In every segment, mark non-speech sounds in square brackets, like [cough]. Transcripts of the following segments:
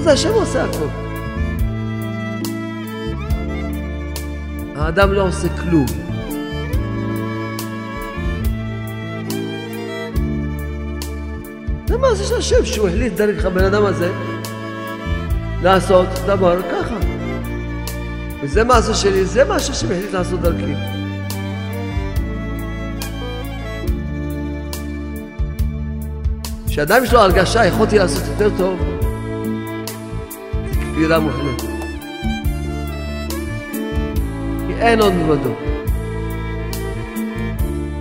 זה השם עושה הכל. האדם לא עושה כלום. זה מעשה של השם שהוא החליט דרך הבן אדם הזה לעשות דבר ככה. וזה מעשה שלי, זה מה שהשם החליט לעשות דרכי. כשאדם יש לו הרגשה, יכולתי לעשות יותר טוב, כפירה מוחלטת. כי אין עוד מלבדו.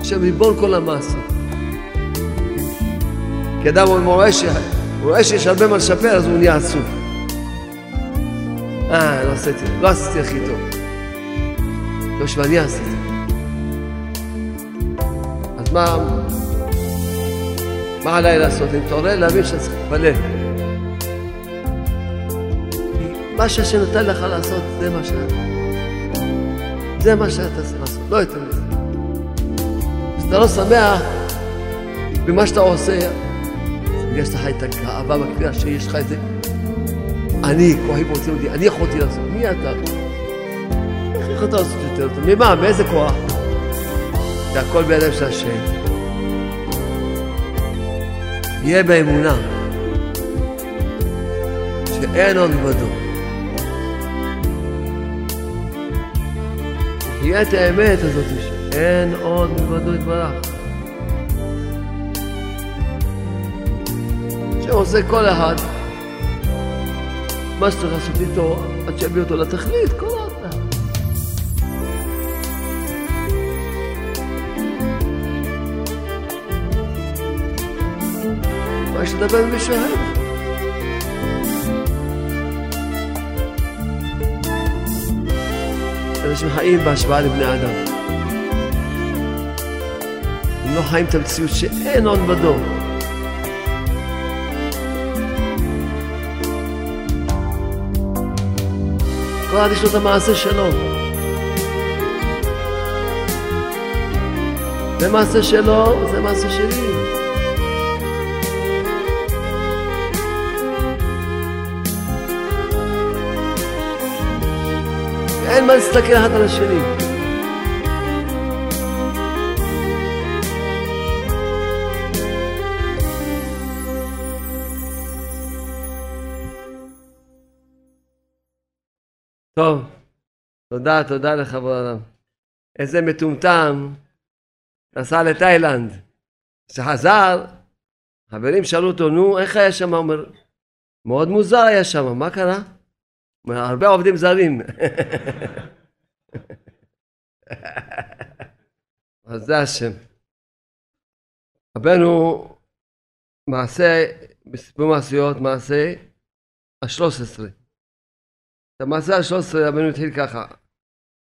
השם ריבון כל המעשה. כי אדם רואה, ש... רואה שיש הרבה מה לשפר, אז הוא נהיה עצוב. אה, לא עשיתי, לא עשיתי הכי טוב. לא שאני עשיתי. אז מה, מה עליי לעשות? אני מתעורר להבין שאני צריך להתפלל. מה שהשם נתן לך לעשות, זה מה ש... זה מה שאתה צריך לעשות, לא יותר מזה. כשאתה לא שמח במה שאתה עושה, בגלל שאתה חי את הגאווה בכפייה שיש לך את זה. אני, כוחי פורצים אותי, אני יכולתי לעשות. מי אתה? איך יכולת לעשות יותר טוב? ממה? מאיזה כוח? זה הכל בידיים של השם. יהיה באמונה שאין עוד מלבדו. יהיה את האמת הזאת שאין עוד מלבדו יתברך. שעושה כל אחד מה שצריך לעשות איתו עד שיביא אותו לתכלית, כל האדם. מה יש לדבר עם מישהו אחר? אנשים חיים בהשוואה לבני אדם. הם לא חיים את המציאות שאין עוד בדור. כל אחד יש לו את המעשה שלו. זה מעשה שלו, זה מעשה שלי. אין מה להסתכל אחד על השני. טוב, תודה, תודה לך בעולם. איזה מטומטם נסע לתאילנד. כשחזר, חברים שאלו אותו, נו, איך היה שם? הוא אומר, מאוד מוזר היה שם, מה קרה? הרבה עובדים זרים. אז זה השם. רבנו מעשה, בסיפור מעשיות, מעשה השלוש עשרה. את המעשה השלוש עשרה רבנו התחיל ככה.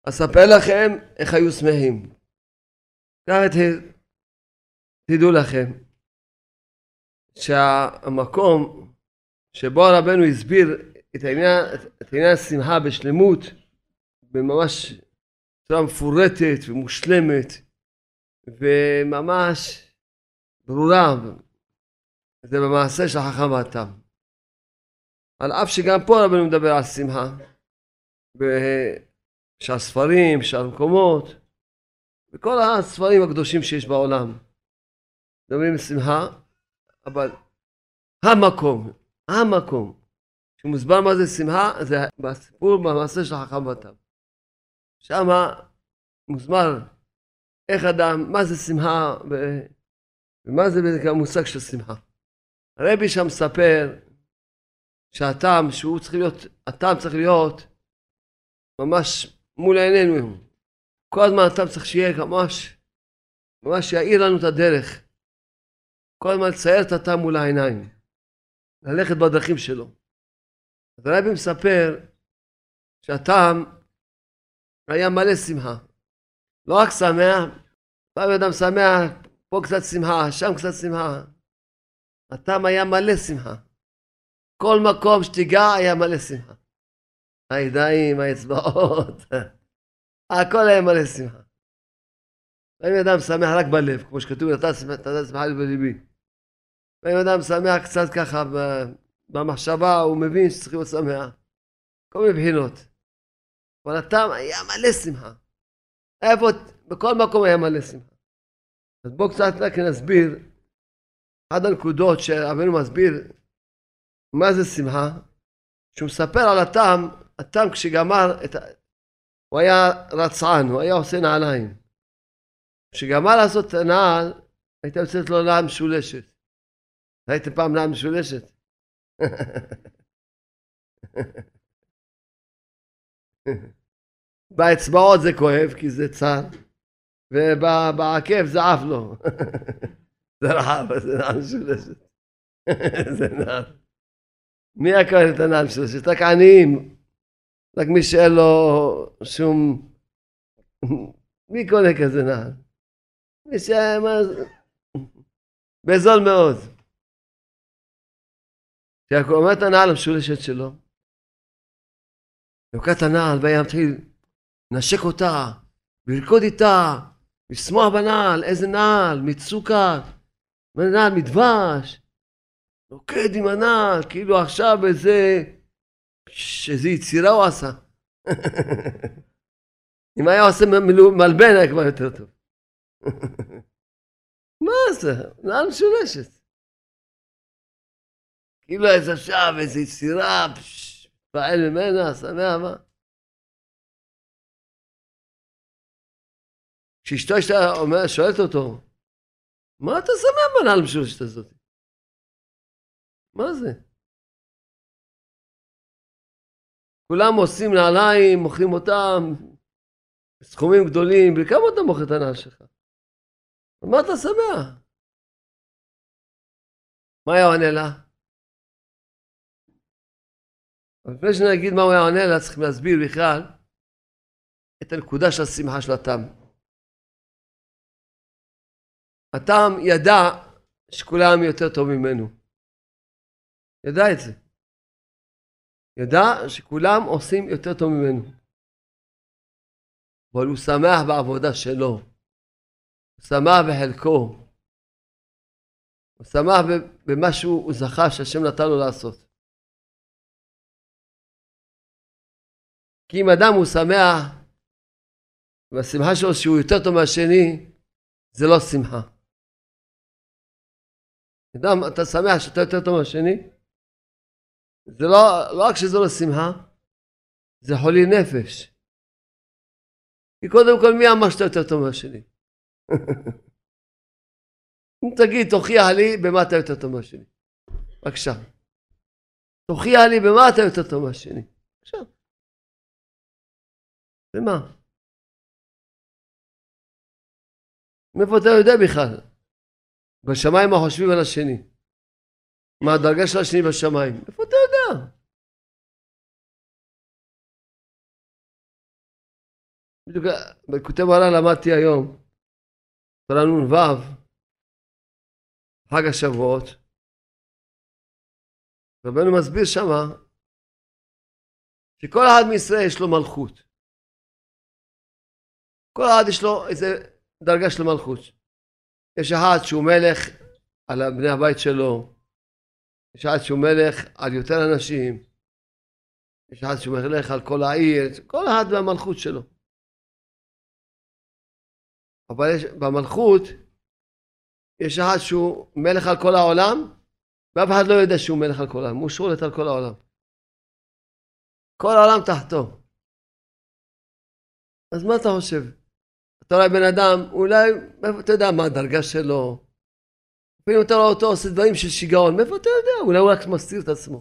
אספר לכם איך היו שמחים. ככה תדעו לכם שהמקום שבו רבנו הסביר את העניין, את עניין השמחה בשלמות, בממש בצורה מפורטת ומושלמת וממש ברורה, זה במעשה של החכם והתם. על אף שגם פה רבנו מדבר על שמחה, בשאר ספרים, בשאר מקומות, בכל הספרים הקדושים שיש בעולם. מדברים על שמחה, אבל המקום, המקום, שמוסבר מה זה שמחה, זה בסיפור במעשה של החכם ותם. שם מוסבר איך אדם, מה זה שמחה, ומה זה בדיוק המושג של שמחה. הרבי שם מספר שהטעם שהוא צריך להיות, הטעם צריך להיות ממש מול עינינו. כל הזמן הטעם צריך שיהיה ממש, ממש יאיר לנו את הדרך. כל הזמן לצייר את הטעם מול העיניים. ללכת בדרכים שלו. אז הרבי מספר שהטעם היה מלא שמחה. לא רק שמח, פעם אדם שמח, פה קצת שמחה, שם קצת שמחה. הטעם היה מלא שמחה. כל מקום שתיגע היה מלא שמחה. הידיים, האצבעות, [laughs] הכל היה מלא שמחה. אם אדם שמח רק בלב, כמו שכתוב, אתה שמחה לי בליבי. ואם אדם שמח קצת ככה במחשבה הוא מבין שצריך להיות שמח. כל מיני בחינות. אבל הטעם היה מלא שמחה. איפה, בכל מקום היה מלא שמחה. אז בואו קצת רק נסביר, אחת הנקודות שרבנו מסביר מה זה שמחה, שהוא מספר על הטעם, הטעם כשגמר את ה... הוא היה רצען, הוא היה עושה נעליים. כשגמר לעשות את הנעל, הייתה יוצאת לו נעל משולשת. ראיתם פעם נעל משולשת? [laughs] באצבעות זה כואב כי זה צר, ובעקב זה עף לו. [laughs] זה רחב, זה נעל משולשת. [laughs] זה נעל. מי קורא את הנעל משולשת? רק עניים. רק מי שאין לו שום... מי קונה כזה נעל? מי שהיה... בזול מאוד. אומר את הנעל המשולשת שלו, לוקח את הנעל והיה מתחיל לנשק אותה, ולרקוד איתה, לשמוח בנעל, איזה נעל, מצוקה, נעל מדבש, רוקד עם הנעל, כאילו עכשיו איזה, איזה יצירה הוא עשה. [laughs] אם היה עושה מלבן היה כבר יותר טוב. [laughs] מה זה? נעל משולשת. כאילו איזה עכשיו איזה יצירה, פעל ממנה, שמח מה. כשאשתו שואלת אותו, מה אתה שמח בנעל המשולשת הזאת? מה זה? כולם עושים נעליים, מוכרים אותם, סכומים גדולים, בכמה אתה מוכר את הנעל שלך? מה אתה שמח? מה היה עונה לה? אבל לפני שנגיד מה הוא היה עונה לה, צריכים להסביר בכלל את הנקודה של השמחה של הטעם. הטעם ידע שכולם יותר טוב ממנו. ידע את זה. ידע שכולם עושים יותר טוב ממנו. אבל הוא שמח בעבודה שלו. הוא שמח בחלקו. הוא שמח במה שהוא זכה שהשם נתן לו לעשות. כי אם אדם הוא שמח, והשמחה שלו שהוא יותר טוב מהשני, זה לא שמחה. אדם, אתה שמח שאתה יותר טוב מהשני? זה לא, לא רק שזה לא שמחה, זה חולי נפש. כי קודם כל מי אמר שאתה יותר טוב מהשני? [laughs] אם תגיד, תוכיח לי במה אתה יותר טוב מהשני. בבקשה. תוכיח לי במה אתה יותר טוב מהשני. בבקשה. במה? מאיפה אתה יודע בכלל? בשמיים מה חושבים על השני? מה הדרגה של השני בשמיים? איפה אתה יודע? בדיוק בכותב הר"ן למדתי היום, תורה נ"ו, חג השבועות, רבנו מסביר שמה שכל אחד מישראל יש לו מלכות. כל אחד יש לו איזה דרגה של מלכות. יש אחד שהוא מלך על בני הבית שלו, יש אחד שהוא מלך על יותר אנשים, יש אחד שהוא מלך על כל העיר, כל אחד והמלכות שלו. אבל יש, במלכות יש אחד שהוא מלך על כל העולם, ואף אחד לא יודע שהוא מלך על כל העולם, הוא שולט על כל העולם. כל העולם תחתו. אז מה אתה חושב? אתה רואה בן אדם, אולי, אתה יודע מה הדרגה שלו. אפילו אתה רואה אותו עושה דברים של שיגעון, מאיפה אתה יודע? אולי הוא רק מסתיר את עצמו.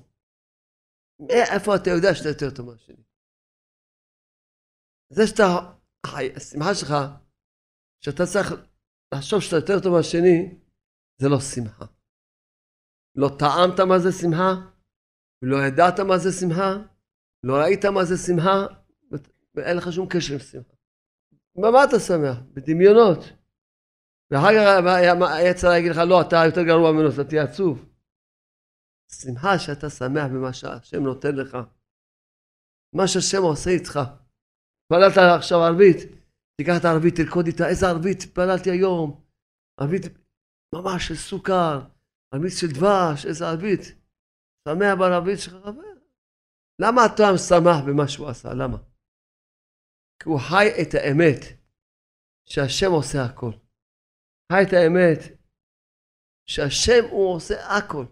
איפה אתה יודע שאתה יותר טוב מהשני? זה שאתה השמחה שלך, שאתה צריך לחשוב שאתה יותר טוב מהשני, זה לא שמחה. לא טעמת מה זה שמחה, לא ידעת מה זה שמחה, לא ראית מה זה שמחה, ואין לך שום קשר עם שמחה. במה אתה שמח? בדמיונות. ואחר כך היצר יגיד לך, לא, אתה יותר גרוע ממנו, אתה תהיה עצוב. שמחה שאתה שמח במה שהשם נותן לך. מה שהשם עושה איתך. התפללת עכשיו ערבית, תיקח את הערבית, תרקוד איתה, איזה ערבית התפללתי היום. ערבית ממש של סוכר, ערבית של דבש, איזה ערבית. שמח בערבית שלך חבר. למה אתה שמח במה שהוא עשה? למה? כי הוא חי את האמת שהשם עושה הכל. חי את האמת שהשם הוא עושה הכל.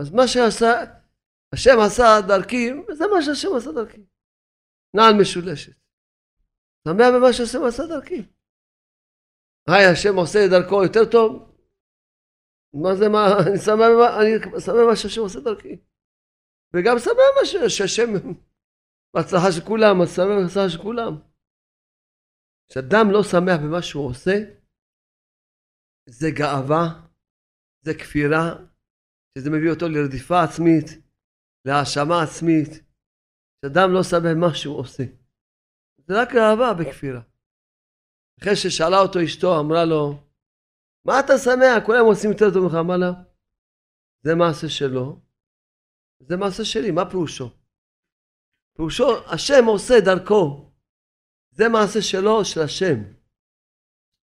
אז מה שעשה, השם עשה דרכי, זה מה שהשם עשה דרכי. נעל משולשת. שמח במה שהשם עשה דרכי. היי, השם עושה דרכו יותר טוב? מה זה מה, אני שמח במה, שהשם עושה דרכי. וגם שמח שהשם, בהצלחה של כולם, שמח בהצלחה של כולם. כשאדם לא שמח במה שהוא עושה, זה גאווה, זה כפירה, שזה מביא אותו לרדיפה עצמית, להאשמה עצמית. כשאדם לא שמח במה שהוא עושה. זה רק גאווה בכפירה. אחרי ששאלה אותו אשתו, אמרה לו, מה אתה שמח? כולם עושים יותר טוב ממך. אמר לה, זה מעשה שלו, זה מעשה שלי, מה פירושו? פירושו, השם עושה דרכו. זה מעשה שלו, של השם.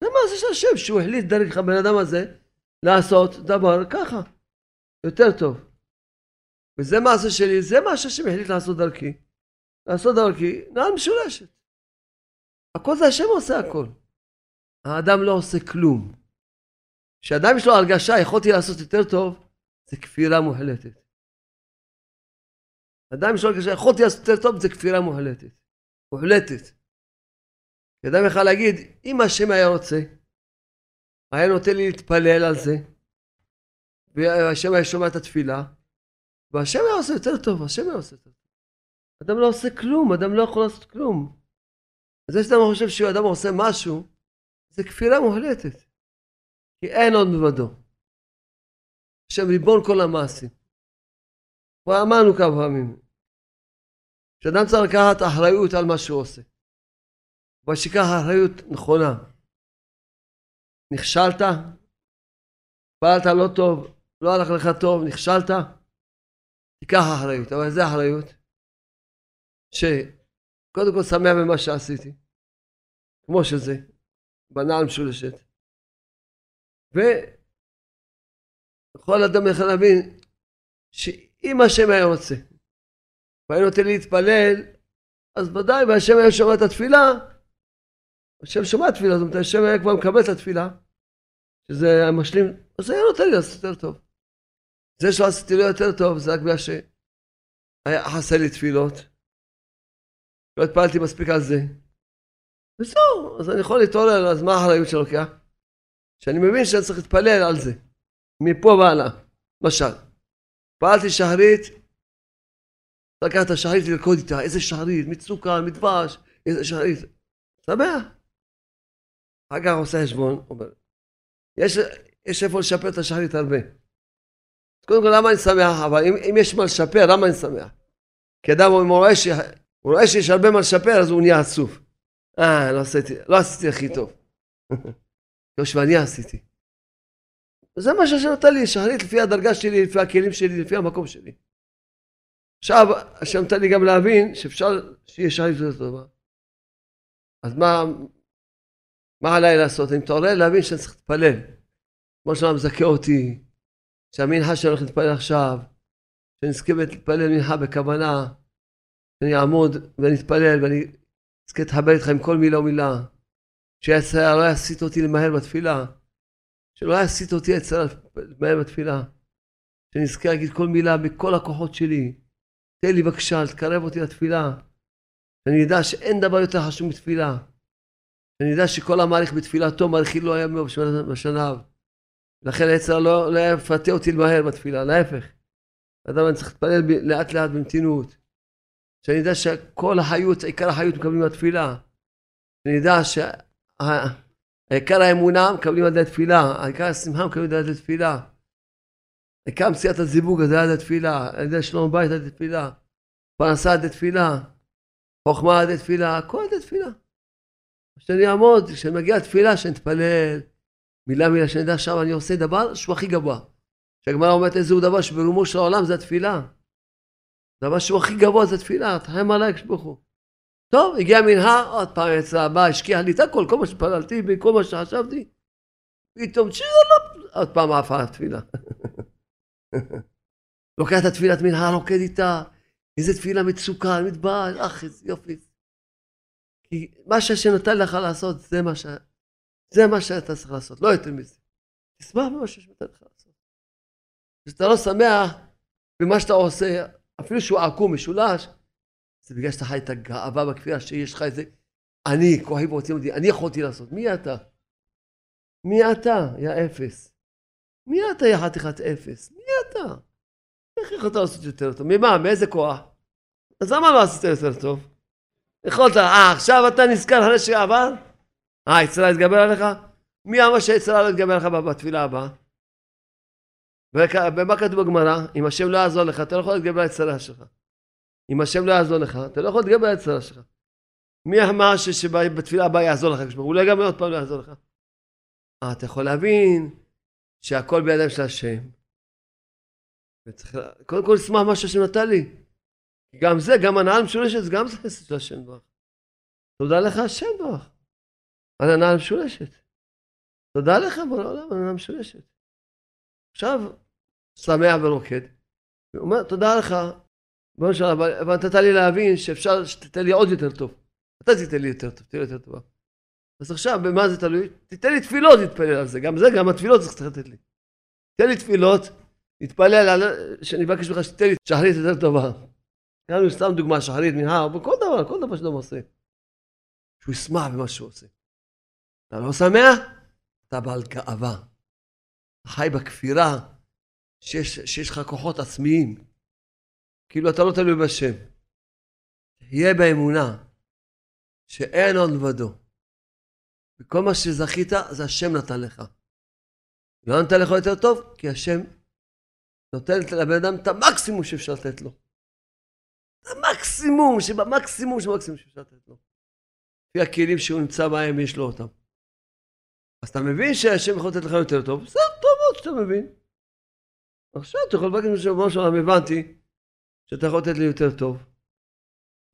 זה מעשה של השם, שהוא החליט דרך הבן אדם הזה לעשות דבר ככה, יותר טוב. וזה מעשה שלי, זה מה שהשם החליט לעשות דרכי. לעשות דרכי, נעל משולשת. הכל זה השם עושה הכל. האדם לא עושה כלום. כשאדם יש לו הרגשה, יכולתי לעשות יותר טוב, זה כפירה מוחלטת. אדם לו הרגשה, יכולתי לעשות יותר טוב, זה כפירה מוחלטת. מוחלטת. אדם יכול להגיד, אם השם היה רוצה, היה נותן לי להתפלל על זה, והשם היה שומע את התפילה, והשם היה עושה יותר טוב, השם היה עושה יותר טוב. אדם לא עושה כלום, אדם לא יכול לעשות כלום. זה שאדם חושב שאדם עושה משהו, זה כפירה מוחלטת. כי אין עוד מלבדו. השם ריבון כל המעשים. כבר אמרנו כמה פעמים. שאדם צריך לקחת אחריות על מה שהוא עושה. אבל שיקח אחריות נכונה. נכשלת, פעלת לא טוב, לא הלך לך טוב, נכשלת, תיקח אחריות. אבל איזה אחריות? שקודם כל שמח במה שעשיתי, כמו שזה, בנעל משולשת. וכל אדם יכול להבין שאם השם היה רוצה, והיה נותן להתפלל, אז ודאי, והשם היה שומע את התפילה, השם שומע את התפילה, זאת אומרת, השם היה כבר מקבל את התפילה, שזה היה משלים, אז היה נותן לי לעשות יותר טוב. זה שלא עשיתי לו יותר טוב, זה רק בגלל שהיה חסר לי תפילות. לא התפללתי מספיק על זה. וזהו, אז אני יכול להתעורר, אז מה האחריות שלוקח? שאני מבין שאני צריך להתפלל על זה. מפה והלאה. למשל, פעלתי שחרית, לקחת את השחרית ולרקוד איתה, איזה שחרית, מצוקה, מדבש, איזה שחרית. שמח. אחר כך עושה חשבון, אומר, יש, יש איפה לשפר את השחרית הרבה. קודם כל, למה אני שמח? אבל אם, אם יש מה לשפר, למה אני שמח? כי אדם, הוא רואה, ש... הוא רואה שיש הרבה מה לשפר, אז הוא נהיה עצוב. אה, לא עשיתי, לא עשיתי הכי טוב. [laughs] יושב, אני עשיתי. זה מה שהשם נתן לי, שחרית לפי הדרגה שלי, לפי הכלים שלי, לפי המקום שלי. עכשיו, השם נתן לי גם להבין שאפשר שיהיה שחרית יותר טובה. אז מה, מה עליי לעשות? אני מתעורר להבין שאני צריך להתפלל. כמו שאתה מזכה אותי, שהמנחה שאני הולך להתפלל עכשיו, שאני אזכה להתפלל מנחה בכוונה, שאני אעמוד ואני אתפלל ואני אזכה להתחבר איתך עם כל מילה ומילה, שיצא לא יסיט אותי למהר בתפילה, שלא יסיט אותי יצא למהר בתפילה, שאני אזכה להגיד כל מילה בכל הכוחות שלי, תן לי בבקשה, תקרב אותי לתפילה, שאני אדע שאין דבר יותר חשוב מתפילה, שאני אדע שכל המעריך בתפילתו מעריכי לו הימים בשניו. לכן היצר לא, לא יפתה אותי למהר בתפילה, להפך. אדם אני צריך להתפלל לאט לאט במתינות. שאני אדע שכל החיות, עיקר החיות מקבלים בתפילה. שאני אדע שעיקר האמונה מקבלים על ידי התפילה, עיקר השמחה מקבלים על ידי התפילה. עיקר מציאת הזיווג על ידי התפילה, על ידי שלום בית על ידי תפילה, פרנסה על ידי תפילה, חוכמה על ידי תפילה, הכל על ידי תפילה. שאני אעמוד, כשאני מגיע לתפילה, שאני אתפלל, מילה מילה, שאני אדע שם אני עושה דבר שהוא הכי גבוה. שהגמרא אומרת איזהו דבר שברומו של העולם זה התפילה. דבר שהוא הכי גבוה זה תפילה, תחם עליי כשברוך הוא. טוב, הגיע מנהר, עוד פעם יצא הבא, השקיע לי את הכל, כל מה שפללתי, וכל מה שחשבתי. פתאום צ'ילה, עוד פעם עפה התפילה. [laughs] לוקח את התפילת מנהר, רוקד איתה, איזה תפילה מצוקה, מתבעל, איזה יופי. כי מה שהשם נתן לך לעשות, זה מה, ש... זה מה שאתה צריך לעשות, לא יותר מזה. תשמח במה שהשם נתן לך לעשות. כשאתה לא שמח במה שאתה עושה, אפילו שהוא עקום, משולש, זה בגלל שאתה חי את הגאווה בכפייה, שיש לך איזה, אני, כוחי ורוצים אותי, אני יכולתי לעשות. מי אתה? מי אתה, יא אפס? מי אתה, יא חתיכת אפס? מי אתה? איך יכולת לעשות יותר טוב? ממה? מאיזה כוח? אז למה לא עשית יותר טוב? יכולת, אה, עכשיו אתה נזכר אחרי שעבר? אה, יצרה יתגבר עליך? מי אמר שיצרה לא יתגבר עליך בתפילה הבאה? ומה כתוב בגמרא? אם השם לא יעזור לך, אתה לא יכול להתגבר על היצרה שלך. אם השם לא יעזור לך, אתה לא יכול להתגבר על היצרה שלך. מי אמר שבתפילה הבאה יעזור לך? לא יגמר עוד פעם לא יעזור לך. אה, אתה יכול להבין שהכל בידיים של השם. וצריך, קודם כל לשמח מה שהשם נתן לי. גם זה, גם הנאה המשולשת, גם זה חסד של השם ברך. תודה לך השם ברך. על הנאה המשולשת. תודה לך בורא העולם על הנאה המשולשת. עכשיו, שמח ורוקד. הוא אומר, תודה לך, בוא נשאר, אבל, נתת לי להבין שאפשר שתתן לי עוד יותר טוב. אתה תיתן לי יותר טוב, תהיה יותר טובה. אז עכשיו, במה זה תלוי? תיתן לי תפילות להתפלל על זה. גם זה, גם התפילות צריך לתת לי. תן לי תפילות, להתפלל על... שאני מבקש ממך שתיתן לי שחרית יותר טובה. כאן סתם דוגמה, שחרית, מנהר, בכל דבר, כל דבר שאתה עושה. שהוא ישמח במה שהוא עושה. אתה לא שמח? אתה בעל גאווה. חי בכפירה שיש, שיש לך כוחות עצמיים. כאילו אתה לא תלוי בשם. תהיה באמונה שאין עוד לבדו. וכל מה שזכית זה השם נתן לך. לא נתן לך יותר טוב, כי השם נותן לבן אדם את המקסימום שאפשר לתת לו. המקסימום שבמקסימום שבמקסימום שאפשר לתת לו. לפי הכלים שהוא נמצא בהם יש לו אותם. אז אתה מבין שהשם יכול לתת לך יותר טוב, זה טוב מאוד שאתה מבין. עכשיו אתה יכול לבקש משהו שלום, הבנתי שאתה יכול לתת לי יותר טוב.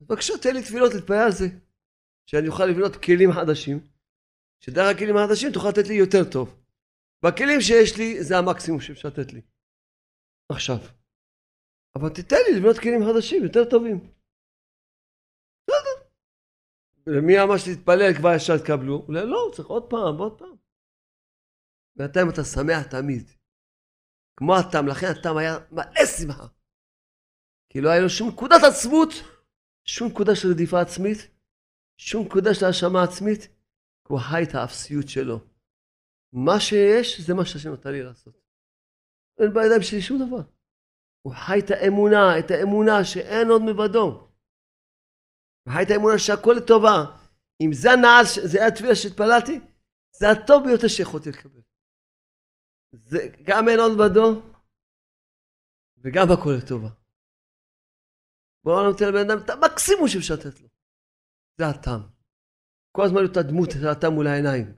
בבקשה תן לי תפילות להתפלל על זה. שאני אוכל לבנות כלים חדשים, שדרך הכלים החדשים תוכל לתת לי יותר טוב. בכלים שיש לי זה המקסימום שאפשר לתת לי. עכשיו. אבל תיתן לי לבנות כלים חדשים יותר טובים. בסדר. ומי אמר שתתפלל כבר ישר תקבלו? אולי לא, צריך עוד פעם ועוד פעם. בינתיים אתה שמח תמיד. כמו התם, לכן התם היה מלא שמחה. כי לא היה לו שום נקודת עצמות, שום נקודה של רדיפה עצמית, שום נקודה של האשמה עצמית, כי הוא חי את האפסיות שלו. מה שיש, זה מה שהשם נתן לי לעשות. אין בידיים שלי שום דבר. הוא חי את האמונה, את האמונה שאין עוד מבדו. הוא חי את האמונה שהכל לטובה. אם זה הנעל, זה התפילה שהתפללתי, זה הטוב ביותר שיכולתי לקבל. זה גם אין עוד בדו, וגם הכל לטובה. בואו נותן לבן אדם את המקסימום שאפשר לתת לו. זה הטעם. כל הזמן להיות הדמות של הטעם מול העיניים.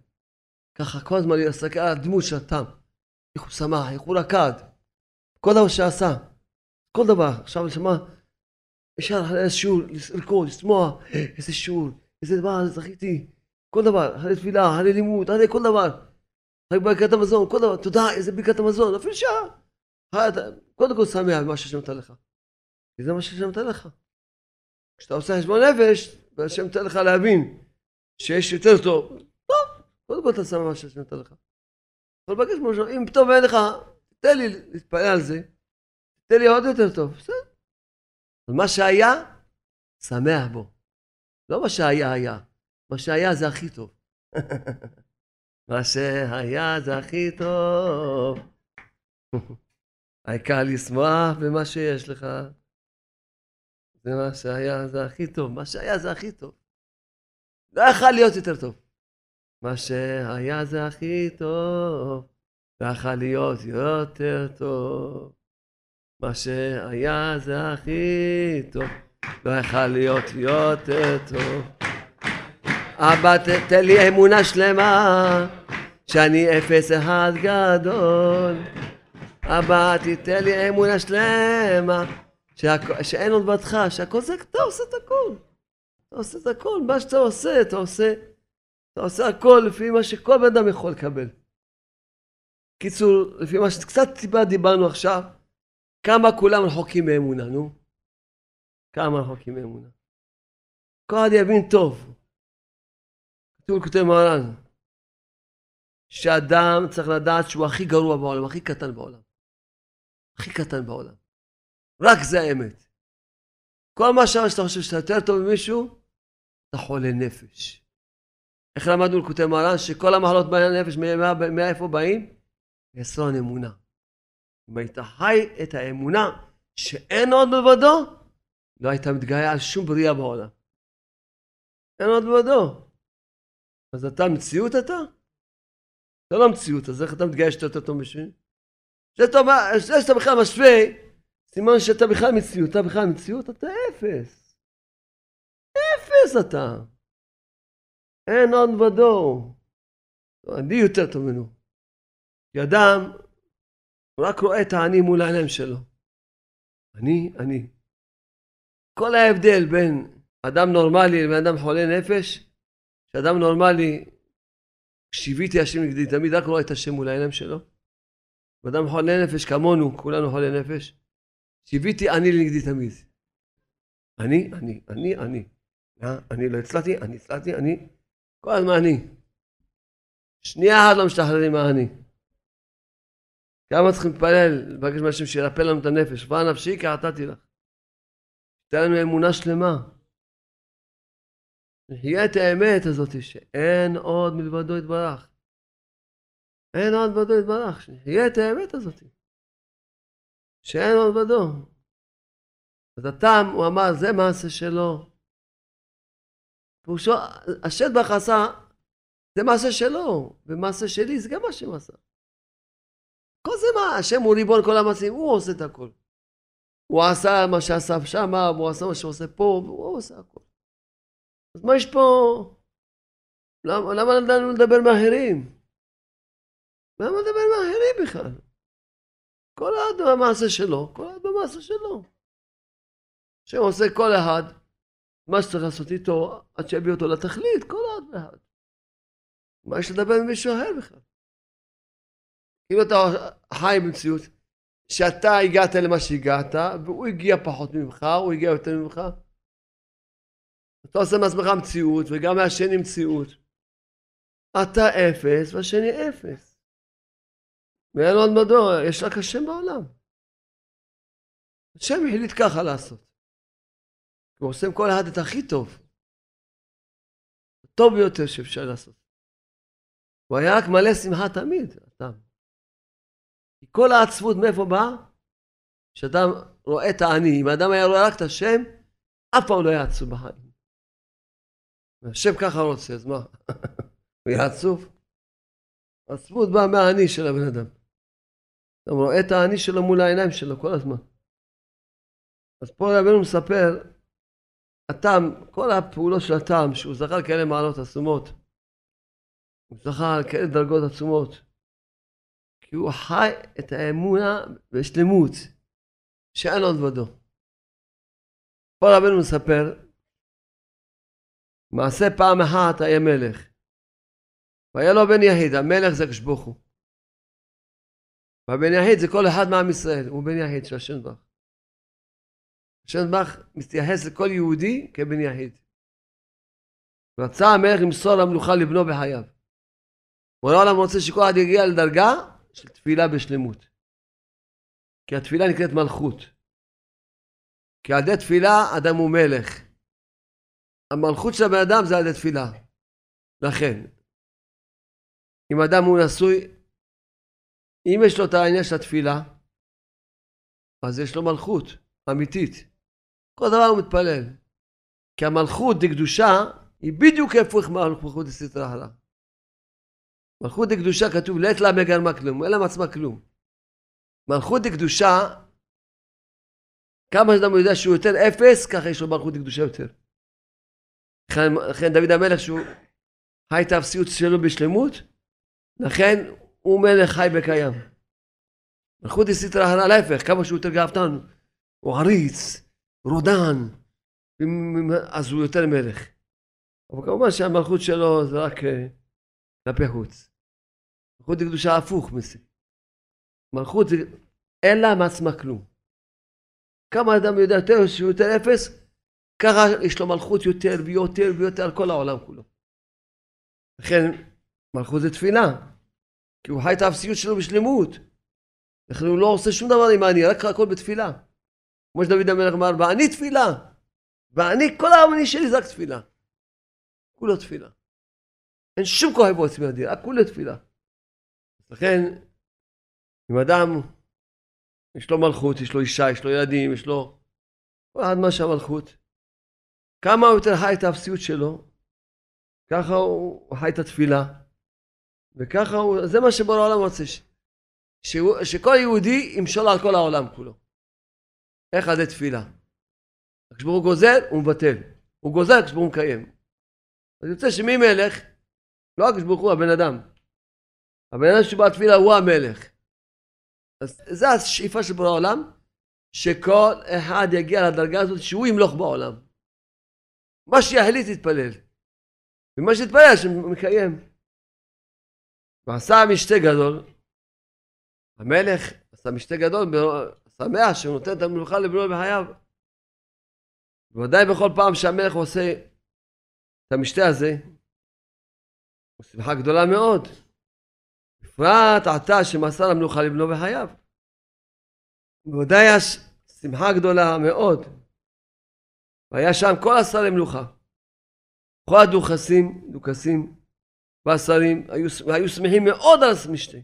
ככה כל הזמן להסתכל על הדמות של הטעם. איך הוא שמח, איך הוא רקד. כל דבר שעשה. כל דבר. עכשיו נשמע, אפשר אחרי שיעור, לרקוד, לשמוע, איזה שיעור, איזה דבר, זכיתי. כל דבר, אחרי תפילה, אחרי לימוד, אחרי כל דבר. אחרי ברכת המזון, כל דבר, תודה, איזה ברכת המזון, אפילו שעה. קודם כל שמח במה שהשם נתן לך. כי זה מה שהשם נתן לך. כשאתה עושה חשבון נפש, והשם נותן לך להבין שיש יותר טוב, טוב, קודם כל אתה שם מה שהשם נותן לך. אבל בקש משהו, אם פתאום אין לך, תן לי להתפלל על זה, תן לי עוד יותר טוב, בסדר. אבל מה שהיה, שמח בו. לא מה שהיה היה, מה שהיה זה הכי טוב. [laughs] מה שהיה זה הכי טוב. [laughs] העיקר לשמוח במה שיש לך. זה מה שהיה זה הכי טוב. מה שהיה זה הכי טוב. לא יכול להיות יותר טוב. מה שהיה זה הכי טוב. לא יכול להיות יותר טוב. מה שהיה זה הכי טוב. לא יכול להיות יותר טוב. אבא תתן לי אמונה שלמה שאני אפס אחד גדול. אבא תתן לי אמונה שלמה שאין עוד בתך, שהכל זה, אתה עושה את הכל. אתה עושה את הכל, מה שאתה עושה, אתה עושה, אתה עושה הכל לפי מה שכל בן אדם יכול לקבל. קיצור, לפי מה שקצת טיפה דיברנו עכשיו, כמה כולם רחוקים מאמונה, נו? כמה רחוקים מאמונה. כל אחד יבין טוב. כתוב כותב מרן, שאדם צריך לדעת שהוא הכי גרוע בעולם, הכי קטן בעולם. הכי קטן בעולם. רק זה האמת. כל מה שאתה חושב שאתה יותר טוב ממישהו, אתה חולה נפש. איך למדנו לקוטי מרן? שכל המחלות בעניין הנפש, מאיפה באים? יסרון אמונה. אם היית חי את האמונה שאין עוד מלבדו, לא היית מתגאה על שום בריאה בעולם. אין עוד מלבדו. אז אתה מציאות אתה? אתה לא מציאות, אז איך אתה מתגאה שאתה יותר טוב משני? זה שאתה בכלל משווה, סימן שאתה בכלל מציאות, אתה בכלל מציאות, אתה אפס. אפס אתה. אין עוד מלבדו. אני יותר טוב ממנו. כי אדם הוא רק רואה את העני מול העיניים שלו. אני, אני. כל ההבדל בין אדם נורמלי לבין אדם חולה נפש, שאדם נורמלי, שיוויתי השם נגדי, תמיד רק רואה את השם מול העיניים שלו. ואדם חולה נפש כמונו, כולנו חולי נפש, שיוויתי אני לנגדי תמיד. אני, אני, אני, אני. אני לא הצלחתי, אני הצלחתי, אני. כל הזמן אני. שנייה אחת לא משתחררים מהאני. כמה צריכים להתפלל, לבקש מהשם שירפא לנו את הנפש. כבר נפשי כי עתתי לך. תן לנו אמונה שלמה. נחיה את האמת הזאת שאין עוד מלבדו יתברך. אין עוד מלבדו יתברך. שנחיה את האמת הזאת. שאין עוד מלבדו. אז הטעם, הוא אמר, זה מעשה שלו. פירושו, השד בך עשה, זה מעשה שלו, ומעשה שלי זה גם מה שהוא עשה. כל זה מה, השם הוא ריבון כל המעשים, הוא עושה את הכל. הוא עשה מה שעשה שם, והוא עשה מה שהוא עושה פה, והוא עושה הכל. אז מה יש פה? למה, למה לנו לדבר מאחרים? למה לדבר מאחרים בכלל? כל אחד במעשה שלו, כל אחד במעשה שלו. השם עושה כל אחד מה שצריך לעשות איתו עד שיביא אותו לתכלית, כל אחד ואחד. מה יש לדבר עם מישהו אחר בכלל? אם אתה חי במציאות שאתה הגעת למה שהגעת והוא הגיע פחות ממך, הוא הגיע יותר ממך אתה עושה מעצמך מציאות וגם מהשני מציאות אתה אפס והשני אפס ואין עוד מדור, יש רק השם בעולם השם החליט ככה לעשות הוא עושה עם כל אחד את הכי טוב הטוב ביותר שאפשר לעשות הוא היה רק מלא שמחה תמיד, אדם. כי כל העצבות מאיפה באה? כשאדם רואה את העני. אם האדם היה רואה רק את השם, אף פעם לא היה עצוב בחיים. השם ככה רוצה, אז מה? [laughs] הוא יהיה עצוב? עצבות באה מהעני של הבן אדם. אתה רואה את העני שלו מול העיניים שלו כל הזמן. אז פה רבינו מספר, הטעם, כל הפעולות של הטעם, שהוא זכה לכאלה מעלות עצומות, הוא זכה לכאלה דרגות עצומות, כי הוא חי את האמונה בשלמות, שאין עוד ודו. פה רבנו מספר, מעשה פעם אחת היה מלך, והיה לו בן יחיד, המלך זה כשבוכו. והבן יחיד זה כל אחד מעם ישראל, הוא בן יחיד של השם ברך. השם ברך מתייחס לכל יהודי כבן יחיד. רצה המלך למסור למלוכה לבנו בחייו. בורא העולם רוצה שכל אחד יגיע לדרגה של תפילה בשלמות. כי התפילה נקראת מלכות. כי על ידי תפילה אדם הוא מלך. המלכות של הבן אדם זה על ידי תפילה. לכן, אם אדם הוא נשוי, אם יש לו את העניין של התפילה, אז יש לו מלכות אמיתית. כל דבר הוא מתפלל. כי המלכות דקדושה היא בדיוק הפוך מהמלכות דסתרא אחלה. מלכות דקדושה כתוב לית לה מגרמה כלום, אין לה מעצמה כלום. מלכות דקדושה, כמה שאדם יודע שהוא יותר אפס, ככה יש לו מלכות דקדושה יותר. לכן, דוד המלך שהוא חי את האפסיות שלו בשלמות, לכן הוא מלך חי וקיים. מלכות דסיטרא הרע להפך, כמה שהוא יותר גאוותן, הוא עריץ, רודן, אז הוא יותר מלך. אבל כמובן שהמלכות שלו זה רק אה, כלפי חוץ. מלכות זה קדושה הפוך מזה. מלכות זה אין לה מעצמה כלום. כמה אדם יודע יותר שהוא יותר אפס, ככה יש לו מלכות יותר ויותר ויותר על כל העולם כולו. לכן מלכות זה תפילה, כי הוא חי את האפסיות שלו בשלמות. לכן הוא לא עושה שום דבר עם העני, רק הכל בתפילה. כמו שדוד המלך אמר, ואני תפילה, ואני, כל העם אני שלי זה רק תפילה. כולו תפילה. אין שום כוח בו עצמי אדיר, רק כולו תפילה. לכן, אם אדם, יש לו מלכות, יש לו אישה, יש לו ילדים, יש לו... כל אחד מה שהמלכות. כמה הוא יותר חי את האפסיות שלו, ככה הוא חי את התפילה, וככה הוא, זה מה שבורא העולם רוצה, שהוא, שכל יהודי ימשול על כל העולם כולו. איך עדי תפילה? כשברוך גוזר, הוא מבטל. הוא גוזר, כשברוך מקיים. אז יוצא שמי מלך? לא רק כשברוך הוא, הבן אדם. הבן אדם שבא תפילה הוא המלך. אז זו השאיפה של בורא העולם, שכל אחד יגיע לדרגה הזאת שהוא ימלוך בעולם. מה שיחליט יתפלל. ומה שיתפלל שמקיים. ועשה משתה גדול, המלך עשה משתה גדול, שמח שהוא נותן את המלוכה לבנו בחייו. בוודאי בכל פעם שהמלך עושה את המשתה הזה, הוא שמחה גדולה מאוד. בפרט עתה שמסר המלוכה לבנו בחייו. בוודאי יש שמחה גדולה מאוד. והיה שם כל השרי מלוכה. כל הדוכסים, דוכסים והשרים היו, היו שמחים מאוד על המשתה.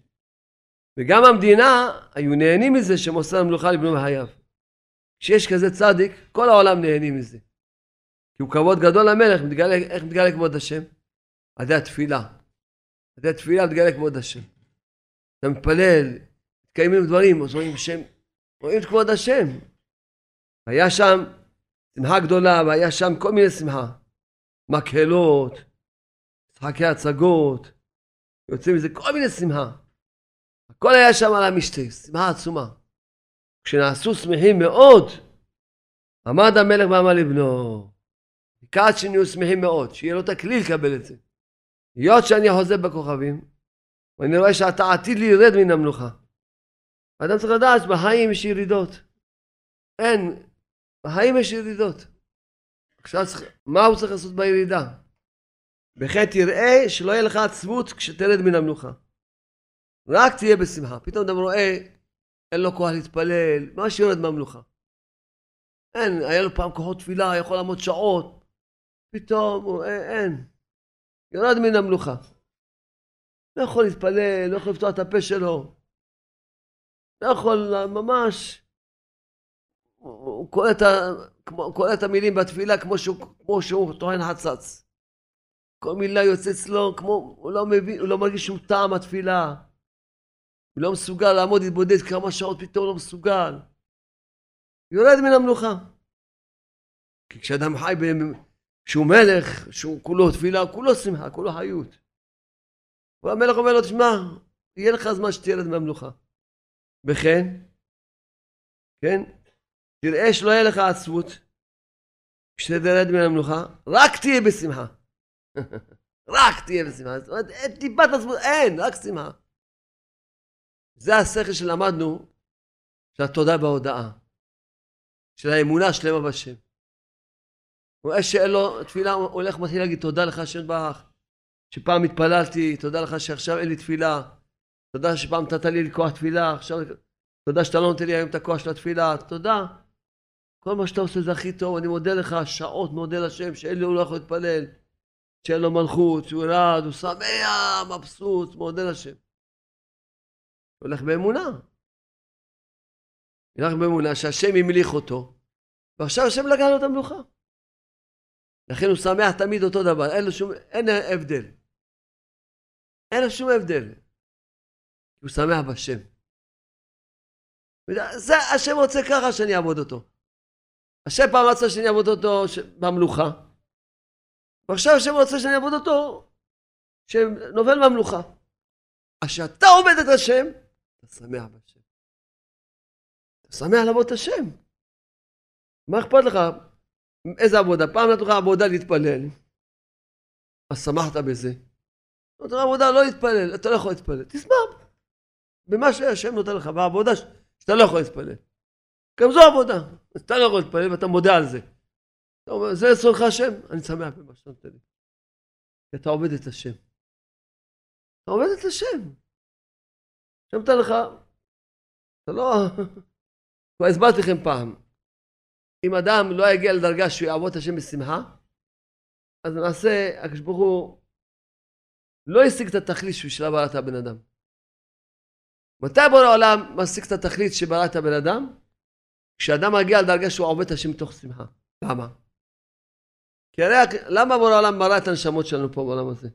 וגם המדינה היו נהנים מזה שמוסר המלוכה לבנו בחייו. כשיש כזה צדיק, כל העולם נהנים מזה. כי הוא כבוד גדול למלך, מתגלה, איך מתגלה כבוד השם? על ידי התפילה. על ידי התפילה מתגלה כבוד השם. אתה מתפלל, מתקיימים דברים, אז רואים שם, רואים את כבוד השם. היה שם שמחה גדולה, והיה שם כל מיני שמחה. מקהלות, משחקי הצגות, יוצאים מזה כל מיני שמחה. הכל היה שם על המשתה, שמחה עצומה. כשנעשו שמחים מאוד, עמד המלך ואמר לבנו, לקראת שנהיו שמחים מאוד, שיהיה לו את הכלי לקבל את זה. היות שאני חוזר בכוכבים, ואני רואה שאתה עתיד לירד מן המלוכה. האדם צריך לדעת שבחיים יש ירידות. אין, בחיים יש ירידות. עכשיו מה הוא צריך לעשות בירידה? וכן תראה שלא יהיה לך עצבות כשתרד מן המלוכה. רק תהיה בשמחה. פתאום אדם רואה, אין לו כוח להתפלל, מה שיורד מהמלוכה. אין, היה לו פעם כוחות תפילה, יכול לעמוד שעות. פתאום, הוא, אין, אין. יורד מן המלוכה. לא יכול להתפלל, לא יכול לפתוח את הפה שלו. לא יכול, ממש. הוא קורא את, את המילים בתפילה כמו שהוא, כמו שהוא טוען חצץ. כל מילה יוצאת לו כמו, הוא לא מבין, הוא לא מרגיש שום טעם התפילה. הוא לא מסוגל לעמוד להתבודד כמה שעות פתאום לא מסוגל. יורד מן המלוכה. כי כשאדם חי, כשהוא מלך, שהוא כולו תפילה, כולו שמחה, כולו חיות. והמלך אומר לו, תשמע, יהיה לך זמן שתרד מהמלוכה. וכן, כן, תראה שלא יהיה לך עצבות, כשתרד מן המלוכה, רק תהיה בשמחה. רק תהיה בשמחה. זאת אומרת, טיפת עצבות, אין, רק שמחה. זה השכל שלמדנו של התודה בהודאה, של האמונה השלמה בשם. הוא רואה שאין לו תפילה, הוא הולך ומתחיל להגיד תודה לך השם ברך, שפעם התפללתי, תודה לך שעכשיו אין לי תפילה, תודה שפעם נתת לי כוח תפילה, עכשיו תודה שאתה לא נותן לי היום את הכוח של התפילה, תודה. כל מה שאתה עושה זה הכי טוב, אני מודה לך, שעות מודה לשם, שאין לי, הוא לא יכול להתפלל, שאין לו מלכות, שהוא ירד, הוא שמח, מבסוט, מודה לשם. הולך באמונה. הולך באמונה שהשם המליך אותו, ועכשיו השם לקח לו את המלוכה. לכן הוא שמח תמיד אותו דבר, אין לו שום, אין הבדל. אין לו שום הבדל. הוא שמח בשם. זה השם רוצה ככה שאני אעבוד אותו. השם פעם רצה שאני אעבוד אותו במלוכה, ועכשיו השם רוצה שאני אעבוד אותו שנובל במלוכה. אז כשאתה עובד את השם, אתה שמח בשם. אתה שמח לעבוד את השם. מה אכפת לך? איזה עבודה? פעם נתנו לך עבודה להתפלל, אז שמחת בזה. לך עבודה לא להתפלל, אתה לא יכול להתפלל. תשמח במה שהשם נותן לך, בעבודה שאתה לא יכול להתפלל. גם זו עבודה. אתה לא יכול להתפלל ואתה מודה על זה. אתה אומר, זה רצונך השם, אני שמח במה שאתה נותן לי. כי אתה עובד את השם. אתה עובד את השם. השם נותן לך, אתה לא... [laughs] כבר הסברתי לכם פעם, אם אדם לא יגיע לדרגה שהוא יעבוד את השם בשמחה, אז למעשה הקדוש ברוך הוא לא השיג את התכלית בשביל בראת הבן אדם. מתי בורא העולם משיג את התכלית שברא הבן אדם? כשאדם מגיע לדרגה שהוא עובד את השם מתוך שמחה. למה? כי הרי למה בורא העולם ברא את הנשמות שלנו פה בעולם הזה?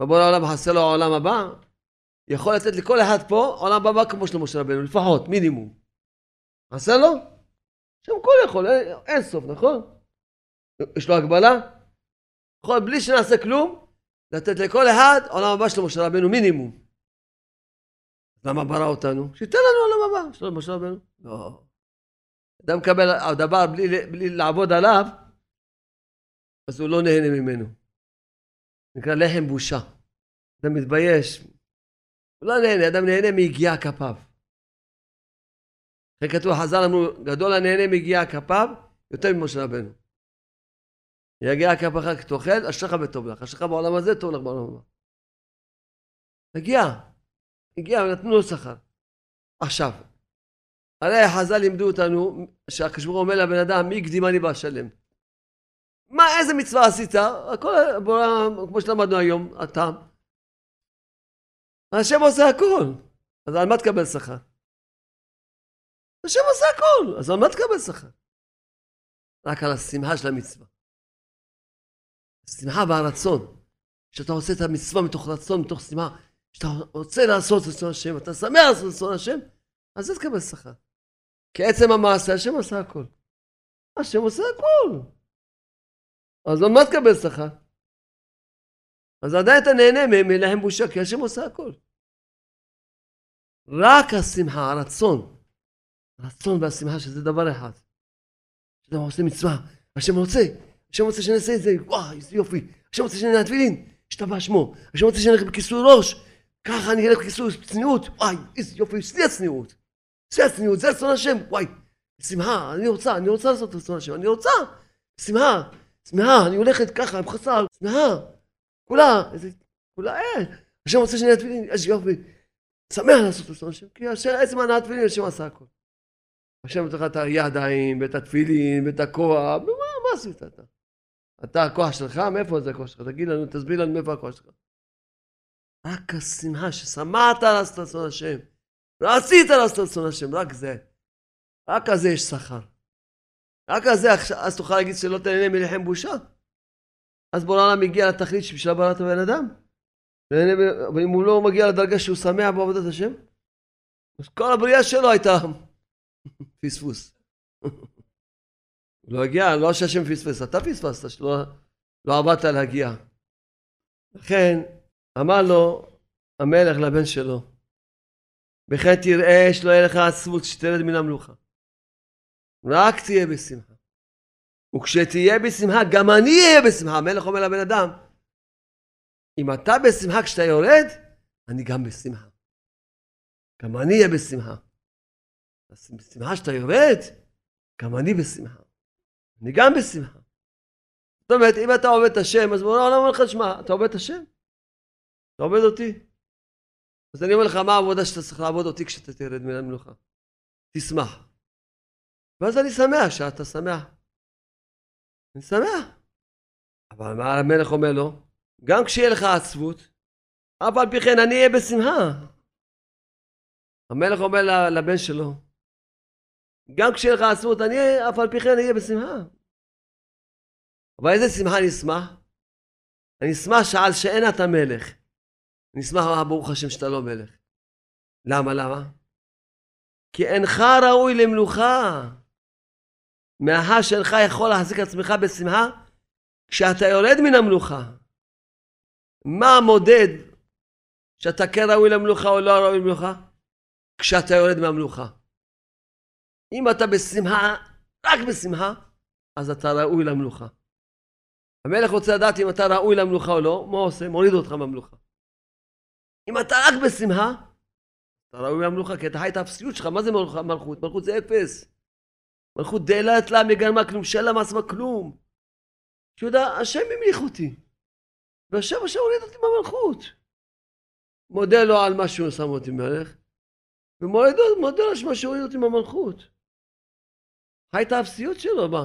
ובורא העולם חסר לו העולם הבא? יכול לתת לכל אחד פה עולם הבא כמו של משה רבנו, לפחות, מינימום. חסר לו? שם כל יכול, אין, אין סוף, נכון? יש לו הגבלה? יכול בלי שנעשה כלום, לתת לכל אחד עולם הבא של משה רבנו מינימום. למה ברא אותנו? שייתן לנו עולם הבא של משה רבנו. לא. אדם מקבל דבר בלי, בלי לעבוד עליו, אז הוא לא נהנה ממנו. נקרא לחם בושה. אדם מתבייש. הוא לא נהנה, אדם נהנה מיגיע כפיו. אחרי כתוב, חז"ל אמרו, גדול הנהנה מיגיע כפיו, יותר ממשה רבנו. יגיע כפיך כתאכל, אשריך וטוב לך. אשריך בעולם הזה, טוב לך בעולם הבא. הגיע. הגיע, ונתנו לו שכר. עכשיו, הרי חז"ל לימדו אותנו שהקדוש אומר לבן אדם, מי הקדימני בשלם? מה, איזה מצווה עשית? הכל, כמו שלמדנו היום, אתה. השם עושה הכל. אז על מה תקבל שכר? השם עושה הכל, אז על מה תקבל שכר? רק על השמחה של המצווה. השמחה והרצון. שאתה עושה את המצווה מתוך רצון, מתוך שמחה. שאתה רוצה לעשות את רצון השם, אתה שמח לעשות את רצון השם, אז זה תקבל שכר. כי עצם המעשה, השם עושה הכל. השם עושה הכל. אז מה תקבל שכר? אז עדיין אתה נהנה מלהם בושה, כי השם עושה הכל. רק השמחה, הרצון, הרצון והשמחה, שזה דבר אחד. שאתה עושה מצווה, השם רוצה, השם רוצה שנעשה את זה, וואי, איזה יופי. השם רוצה שנעשה תפילין, השתבע שמו. השם רוצה שנלך בכיסוי ראש, ככה אני אלך בכיסוי צניעות, וואי, איזה יופי, שיא הצניעות. שיא הצניעות, זה רצון השם, וואי. שמחה, אני רוצה, אני רוצה לעשות את רצון השם, אני רוצה. שמחה, שמחה, אני הולכת ככה, עם חסר, שמחה. כולה, איזה, כולה, אה. השם רוצה שנהיה תפילין, איזה יופי. שמח לעשות רצון השם, כי עצם הנעת תפילין, השם עשה הכל. השם נותן לך את הידיים, ואת התפילין, ואת הכוח, מה, מה עשית אתה? אתה הכוח שלך? מאיפה זה הכוח שלך? תגיד לנו, תסביר לנו מאיפה הכוח שלך. רק השמחה ששמעת לעשות רצון השם. רצית לעשות את רצון השם, רק זה. רק על זה יש שכר. רק על זה, אז תוכל להגיד שלא תהנה מלחם בושה. אז בורא העולם מגיע לתכלית שבשביל בראת הבן אדם. ואם הוא לא מגיע לדרגה שהוא שמח בעבודת השם, אז כל הבריאה שלו הייתה [laughs] פספוס. [laughs] לא הגיע, לא שהשם פספס, אתה פספסת, שלא לא עבדת להגיע. לכן אמר לו המלך לבן שלו, וכן תראה שלא יהיה לך עצמות שתרד מן המלוכה. רק תהיה בשמחה. וכשתהיה בשמחה, גם אני אהיה בשמחה. המלך אומר לבן אדם, אם אתה בשמחה כשאתה יורד, אני גם בשמחה. גם אני אהיה בשמחה. בשמחה שאתה יורד, גם אני בשמחה. אני גם בשמחה. זאת אומרת, אם אתה עובד את השם, אז בואו נאמר לך, שמע, אתה עובד את השם? אתה עובד אותי? אז אני אומר לך, מה העבודה שאתה צריך לעבוד אותי כשאתה תרד מן המלוכה? תשמח. ואז אני שמח שאתה שמח. אני שמח. אבל מה המלך אומר לו? גם כשיהיה לך עצבות, אף על פי כן אני אהיה בשמחה. המלך אומר לבן שלו, גם כשיהיה לך עצבות, אני אף על פי כן אהיה בשמחה. אבל איזה שמחה אני אשמח? אני אשמח שעל שאין אתה מלך. אני אשמח, ברוך השם, שאתה לא מלך. למה? למה? כי אינך ראוי למלוכה. מאחר שאינך יכול להחזיק עצמך בשמחה כשאתה יורד מן המלוכה. מה המודד שאתה כן ראוי למלוכה או לא ראוי למלוכה? כשאתה יורד מהמלוכה. אם אתה בשמחה, רק בשמחה, אז אתה ראוי למלוכה. המלך רוצה לדעת אם אתה ראוי למלוכה או לא, מה עושה? מוריד אותך מהמלוכה. אם אתה רק בשמחה, אתה ראוי למלוכה, כי אתה חי את האפסיות שלך, מה זה מלכות? מלכות זה אפס. מלכות דלת לה מגרמה כלום, שאין לה מעצמה כלום. שיודע, השם המליך אותי. והשם השם הוריד אותי מהמלכות. מודה לו על מה שהוא שם אותי מלך, ומודה לו על מה שהוריד אותי מהמלכות. חי את האפסיות שלו, מה?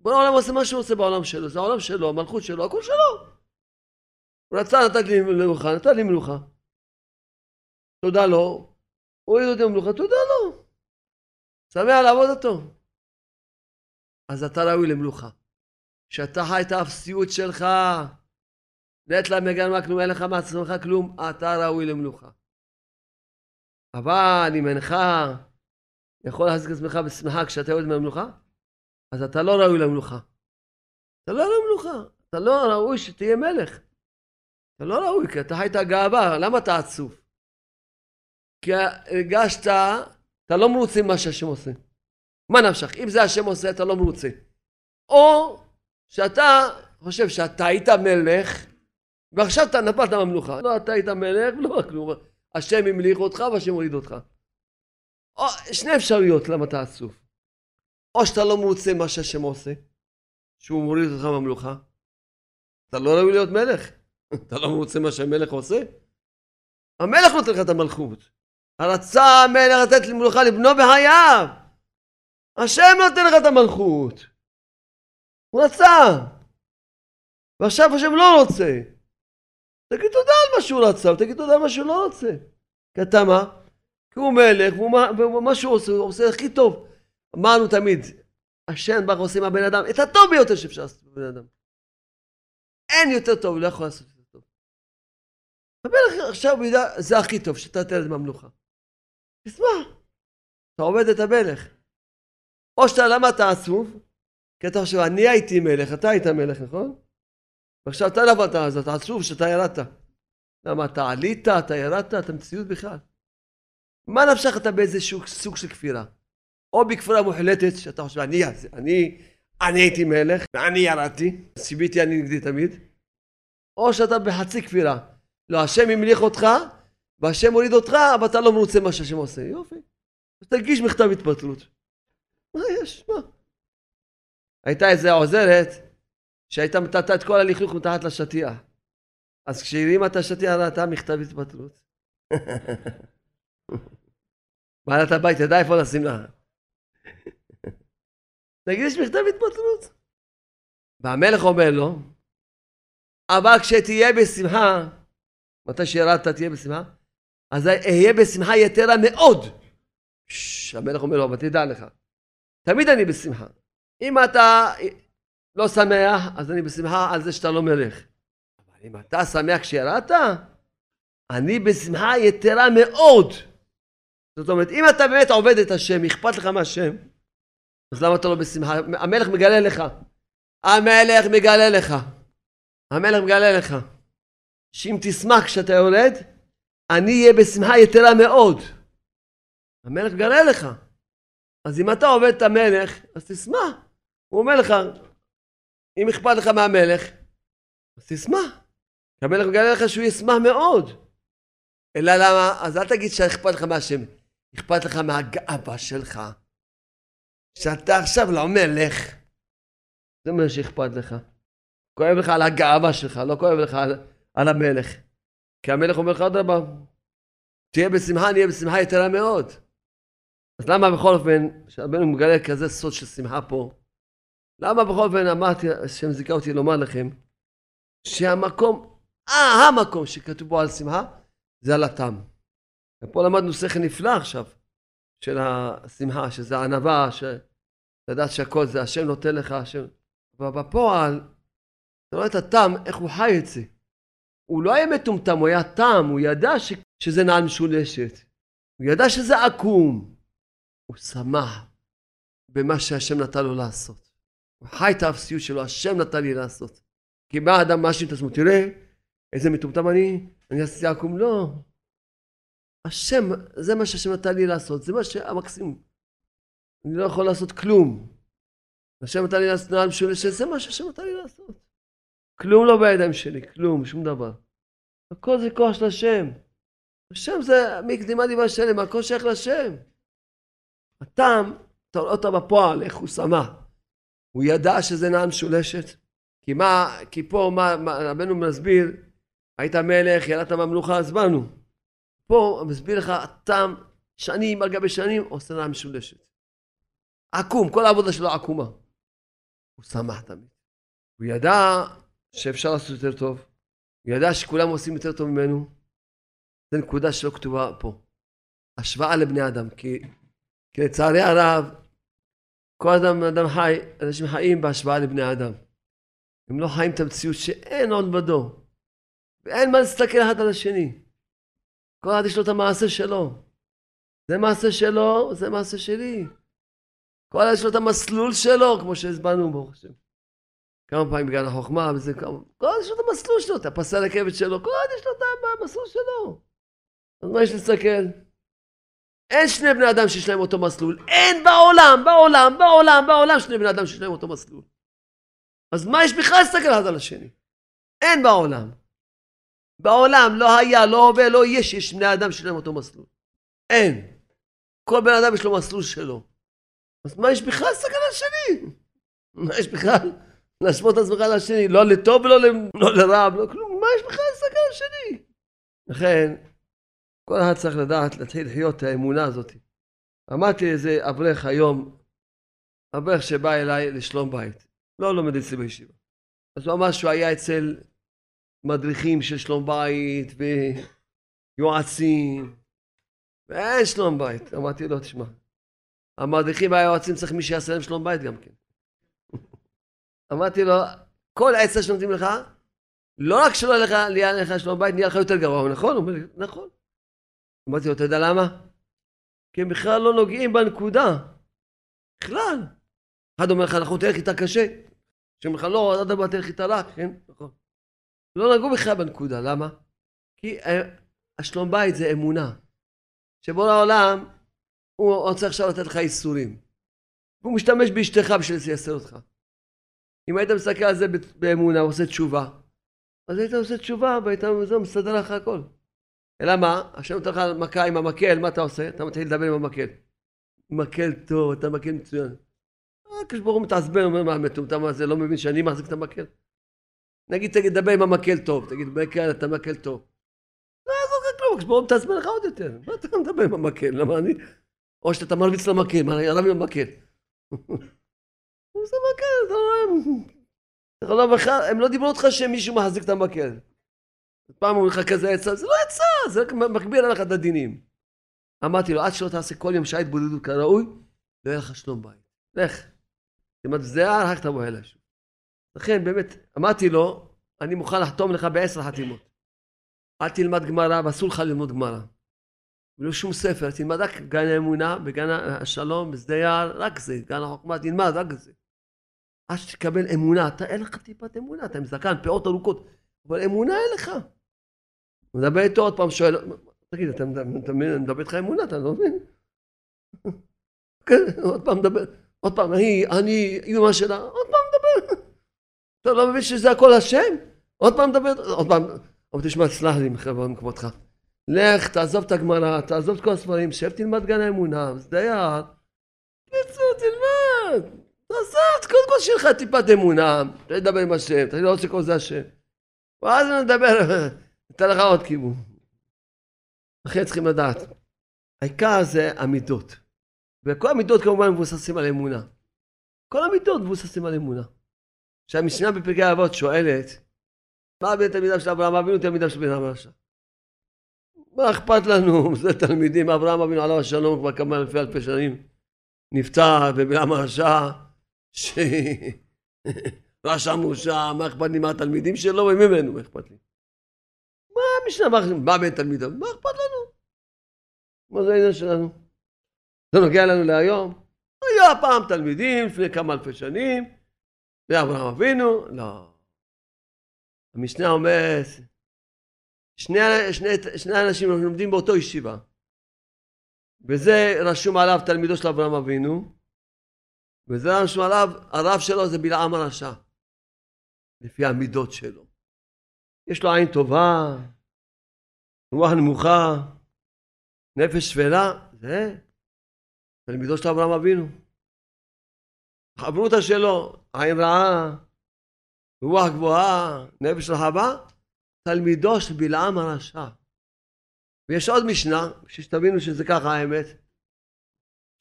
בוא העולם עושה מה שהוא עושה בעולם שלו, זה העולם שלו, המלכות שלו, הכל שלו. הוא רצה לתת לי מלוכה, נתן לי מלוכה. תודה לו, הוריד אותי במלוכה, תודה לו. שמח לעבוד אותו. אז אתה ראוי למלוכה. כשאתה חי את האפסיות שלך, נט לה מגן כלום, אין לך מעצמך כלום, אתה ראוי למלוכה. אבל אם אינך יכול להחזיק את עצמך בשמחה כשאתה יורד מהמלוכה, אז אתה לא ראוי למלוכה. אתה לא למלוכה, אתה לא ראוי שתהיה מלך. אתה לא ראוי, כי אתה חי את הגאווה, למה אתה עצוב? כי הרגשת, אתה לא מרוצה ממה שהשם עושה. מה נפשך? אם זה השם עושה, אתה לא מרוצה. או שאתה חושב שאתה היית מלך, ועכשיו אתה נפלת מהמלוכה. לא, אתה היית מלך, לא כלום. השם המליך אותך והשם הוריד אותך. או, שני אפשרויות למה אתה עצוב. או שאתה לא מרוצה מה שהשם עושה, שהוא מוריד אותך מהמלוכה. אתה לא ראוי להיות מלך. [laughs] אתה לא מרוצה מה שהמלך עושה? המלך נותן לך את המלכות. רצה המלך לתת למלוכה לבנו בחייו. השם נותן לך את המלכות. הוא רצה. ועכשיו השם לא רוצה. תגיד תודה על מה שהוא רצה, ותגיד תודה על מה שהוא לא רוצה. כי אתה מה? כי הוא מלך, ומה שהוא עושה, הוא עושה הכי טוב. אמרנו תמיד, השם ברוך עושה מהבן אדם את הטוב ביותר שאפשר לעשות בבן אדם. אין יותר טוב, לא יכול לעשות יותר טוב. המלך עכשיו ידע, זה הכי טוב, שאתה תלד מהמלוכה. תשמע, אתה עובד את המלך. או שאתה, למה אתה עצוב? כי אתה חושב, אני הייתי מלך, אתה היית מלך, נכון? ועכשיו אתה נפלת, אז אתה עצוב שאתה ירדת. למה אתה עלית, אתה ירדת, אתה מציאות בכלל. מה נפשך אתה באיזה סוג של כפירה? או בכפירה מוחלטת, שאתה חושב, אני, אני, אני הייתי מלך, ואני ירדתי, סיביתי אני נגדי תמיד, או שאתה בחצי כפירה. לא, השם המליך אותך, והשם הוריד אותך, אבל אתה לא מרוצה מה שהשם עושה. יופי. תגיש מכתב התפטרות. מה יש? מה? הייתה איזה עוזרת שהייתה מטאטה את כל הלכלוך מתחת לשטיח. אז כשהרימה את השטיח ראתה מכתב התפטרות. [laughs] בעלת הבית ידעה איפה לשים לה. [laughs] תגיש מכתב התפטרות. והמלך אומר לו, אבל כשתהיה בשמחה, מתי שירדת תהיה בשמחה, אז אהיה בשמחה יתרה מאוד. המלך אומר לו, אבל תדע לך, תמיד אני בשמחה. אם אתה לא שמח, אז אני בשמחה על זה שאתה לא מלך. אבל אם אתה שמח כשירדת, אני בשמחה יתרה מאוד. זאת אומרת, אם אתה באמת עובד את השם, אכפת לך מהשם, אז למה אתה לא בשמחה? המלך מגלה לך. המלך מגלה לך. המלך מגלה לך. שאם תשמח כשאתה יורד, אני אהיה בשמחה יתרה מאוד. המלך מגלה לך. אז אם אתה עובד את המלך, אז תשמח. הוא אומר לך, אם אכפת לך מהמלך, אז תשמח. המלך מגלה לך שהוא ישמח מאוד. אלא למה? אז אל תגיד שאכפת לך מהשם. אכפת לך מהגאווה שלך. שאתה עכשיו לא מלך. זה מה שאכפת לך. כואב לך על הגאווה שלך, לא כואב לך על, על המלך. כי המלך אומר לך אדרבה, תהיה בשמחה, נהיה בשמחה יתרה מאוד. אז למה בכל אופן, כשרבנו מגלה כזה סוד של שמחה פה, למה בכל אופן אמרתי, השם זיכה אותי לומר לכם, שהמקום, אה, המקום שכתוב בו על שמחה, זה על הטעם. ופה למדנו שכל נפלא עכשיו, של השמחה, שזה הענווה, לדעת שהכל זה השם נותן לך, השם... אבל בפועל, אתה רואה את הטעם, איך הוא חי את זה. הוא לא היה מטומטם, הוא היה טעם, הוא ידע ש... שזה נעל משולשת. הוא ידע שזה עקום. הוא שמח במה שהשם נתן לו לעשות. הוא חי את האפסיות שלו, השם נתן לי לעשות. כי בא אדם מאשים את עצמו, תראה, איזה מטומטם אני, אני עשיתי עקום, לא. השם, זה מה שהשם נתן לי לעשות, זה מה שהמקסימום. אני לא יכול לעשות כלום. השם נתן לי לעשות נעל משולשת, זה מה שהשם נתן לי לעשות. כלום לא בידיים שלי, כלום, שום דבר. הכל זה כוח של השם. השם זה מקדימה דיבה שלם, הכל שייך לשם. הטעם, אתה רואה אותו בפועל, איך הוא שמח. הוא ידע שזה נען משולשת. כי מה, כי פה מה, מה רבנו מסביר, היית מלך, ירדת מהמלוכה, אז באנו. פה הוא מסביר לך, הטעם שנים על גבי שנים עושה נען משולשת. עקום, כל העבודה שלו עקומה. הוא שמח תמיד. הוא ידע שאפשר לעשות יותר טוב. הוא ידע שכולם עושים יותר טוב ממנו. זו נקודה שלא כתובה פה. השוואה לבני אדם, כי, כי לצערי הרב, כל אדם, אדם חי, אנשים חיים בהשוואה לבני אדם. הם לא חיים את המציאות שאין עוד בדו. ואין מה להסתכל אחד על השני. כל אחד יש לו את המעשה שלו. זה מעשה שלו, זה מעשה שלי. כל אחד יש לו את המסלול שלו, כמו שהסברנו ברוך השם. כמה פעמים בגלל החוכמה וזה כמה... כל יש לו את המסלול שלו, את הפסי הרכבת שלו, כל יש לו את המסלול שלו. אז מה יש להסתכל? אין שני בני אדם שיש להם אותו מסלול. אין בעולם, בעולם, בעולם, בעולם שני בני אדם שיש להם אותו מסלול. אז מה יש בכלל להסתכל אחד על השני? אין בעולם. בעולם לא היה, לא הווה, לא יש, יש בני אדם שיש להם אותו מסלול. אין. כל בן אדם יש לו מסלול שלו. אז מה יש בכלל להסתכל על השני? מה יש בכלל להשוות את עצמך לשני? לא לטוב ולא לא לרע, לא כלום. מה יש בכלל להסתכל על השני? לכן, כל אחד צריך לדעת, להתחיל לחיות את האמונה הזאת. אמרתי לאיזה אברך היום, אברך שבא אליי לשלום בית, לא לומד אצלי בישיבה. אז הוא אמר שהוא היה אצל מדריכים של שלום בית ויועצים, ואין שלום בית. אמרתי לו, תשמע, המדריכים והיועצים צריך מי שיעשה להם שלום בית גם כן. אמרתי לו, כל עצה שנותנים לך, לא רק שלא יהיה לך שלום בית, נהיה לך יותר גרוע, נכון? הוא אומר לי, נכון. אמרתי לו, אתה יודע למה? כי הם בכלל לא נוגעים בנקודה. בכלל. אחד אומר לך, אנחנו תלך איתה קשה. שאומר לך, לא, אדרבה, תלך איתה רק, כן? נכון. לא נגעו בכלל בנקודה, למה? כי אה, השלום בית זה אמונה. שבוא לעולם, הוא רוצה עכשיו לתת לך איסורים. והוא משתמש באשתך בשביל לייסר אותך. אם היית מסתכל על זה באמונה, עושה תשובה, אז היית עושה תשובה והיית מסדר לך הכל. אלא מה? השם נותן לך מכה עם המקל, מה אתה עושה? אתה מתחיל לדבר עם המקל. מקל טוב, אתה מקל מצוין. הקדוש ברוך הוא מתעצבן, אומר מה המטומטם הזה, לא מבין שאני מחזיק את המקל? נגיד, תגיד, דבר עם המקל טוב, תגיד, מקל, אתה מקל טוב. לא יעזור לך כלום, הקדוש ברוך הוא מתעצבן לך עוד יותר. מה אתה מדבר עם המקל? למה אני... או שאתה מרביץ למקל, מה, הרב עם המקל. זה מקל, אתה רואה? הם לא דיברו אותך שמישהו מחזיק את המקל. פעם אומרים לך כזה עצה, זה לא עצה, זה רק מגביר עליך את הדינים. אמרתי לו, עד שלא תעשה כל יום שעה התבודדות כראוי, לא יהיה לך שלום בית. לך. את זהה, רק תבוא אליי שוב. לכן, באמת, אמרתי לו, אני מוכן לחתום לך בעשר חתימות. אל תלמד גמרא, ואסור לך ללמוד גמרא. ולא שום ספר, תלמד רק גן האמונה, וגן השלום, בשדה יער, רק זה, גן החוכמה, תלמד רק זה. עד שתקבל אמונה, אתה אין לך טיפת אמונה, אתה עם זקן, פאות ארוכות, אבל אמונה אין לך. מדבר איתו עוד פעם, שואל, תגיד, אתה מדבר איתך אמונה, אתה לא מבין? [laughs] כן, עוד פעם מדבר, עוד פעם, אני, אני, אימא שלה, עוד פעם מדבר. [laughs] אתה לא מבין שזה הכל השם? עוד פעם מדבר, עוד פעם, אבל תשמע, תסלח לי מכבודך. לך, תעזוב את הגמרא, תעזוב את כל הספרים, שב תלמד גן האמונה, זה יעד. תצאו, תלמד. תעזוב, קודם כל שיהיה לך טיפת אמונה, תדבר עם השם, תגיד, לא רוצה כל זה השם. ואז נדבר, ניתן לך עוד כיוון. לכן צריכים לדעת. העיקר זה המידות. וכל המידות כמובן מבוססים על אמונה. כל המידות מבוססים על אמונה. שהמשנה בפרקי האבות שואלת, מה בין תלמידיו של אברהם אבינו תלמידיו של בן אברהם מה אכפת לנו? [laughs] זה תלמידים, אברהם אבינו עליו השלום כבר כמה אלפי אלפי שנים נפטר ובלעם הרשע רשע מורשע, מה אכפת לי מהתלמידים שלו וממנו, מה אכפת לי? מה המשנה, מה בין תלמידיו? מה אכפת לנו? מה זה העניין שלנו? זה נוגע לנו להיום? היה פעם תלמידים לפני כמה אלפי שנים, ואברהם אבינו, לא. המשנה אומרת, שני, שני, שני אנשים לומדים באותו ישיבה, וזה רשום עליו תלמידו של אברהם אבינו, וזה רשום עליו, הרב שלו זה בלעם הרשע, לפי המידות שלו. יש לו עין טובה, רוח נמוכה, נפש שפלה, זה תלמידו של אברהם אבינו. חברותא שלו, עין רעה, רוח גבוהה, נפש רחבה, תלמידו של בלעם הרשע. ויש עוד משנה, שתבינו שזה ככה האמת,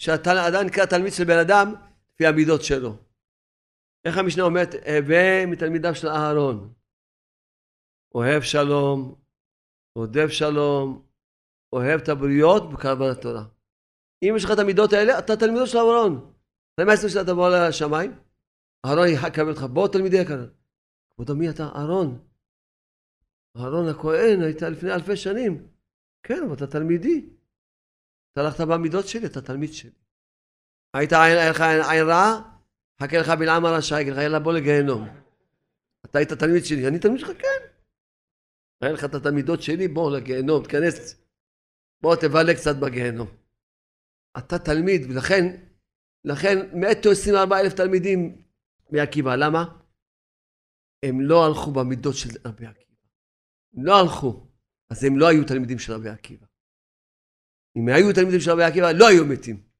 שאדם נקרא תלמיד של בן אדם לפי המידות שלו. איך המשנה אומרת? הווה מתלמידיו של אהרון. אוהב שלום, רודף שלום, אוהב את הבריות בקרבן התורה. אם יש לך את המידות האלה, אתה תלמידו של אהרון. אתה מה העשרים שאתה תבוא לשמיים? אהרון יקבל אותך, בוא תלמידי יקר. כבודו מי אתה? אהרון. אהרון הכהן היית לפני אלפי שנים. כן, אבל אתה תלמידי. אתה הלכת במידות שלי, אתה תלמיד שלי. היית לך עין רעה? חכה לך בלעם הרשע, יגיד לך יאללה בוא לגיהנום. אתה היית תלמיד שלי, אני תלמיד שלך כן. היה לך את התלמידות שלי, בוא לגיהנום, תיכנס, בוא תבלה קצת בגיהנום. אתה תלמיד, ולכן, לכן מתו 24 אלף תלמידים מעקיבא, למה? הם לא הלכו במידות של רבי עקיבא. הם לא הלכו, אז הם לא היו תלמידים של רבי עקיבא. אם היו תלמידים של רבי עקיבא, לא היו מתים.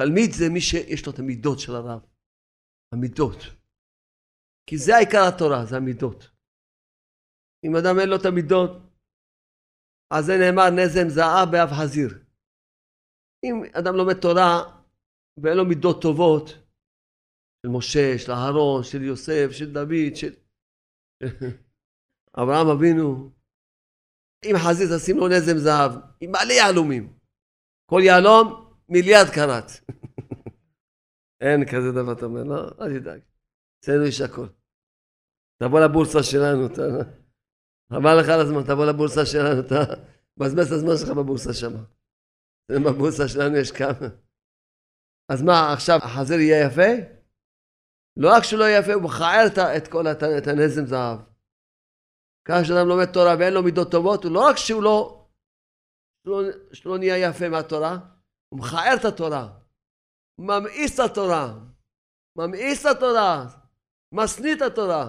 תלמיד זה מי שיש לו את המידות של הרב. המידות. כי זה העיקר התורה, זה המידות. אם אדם אין לו את המידות, אז זה נאמר נזם זהב באב חזיר. אם אדם לומד תורה ואין לו מידות טובות, של משה, של אהרון, של יוסף, של דוד, של [laughs] אברהם אבינו, אם חזיר תשים לו נזם זהב, עם מלא יהלומים. כל יהלום מיליארד קראט. אין כזה דבר, אתה אומר, לא, אל תדאג. אצלנו יש הכל. תבוא לבורסה שלנו, אתה... חבל לך על הזמן, תבוא לבורסה שלנו, אתה מבזבז את הזמן שלך בבורסה שם. בבורסה שלנו יש כמה. אז מה, עכשיו החזיר יהיה יפה? לא רק שהוא לא יפה, הוא מכער את כל את הנזם זהב. ככה שאדם לומד תורה ואין לו מידות טובות, הוא לא רק שהוא לא, שלא, שלא נהיה יפה מהתורה, הוא מכער את התורה. ממאיס את התורה. ממאיס את התורה. משניא את התורה.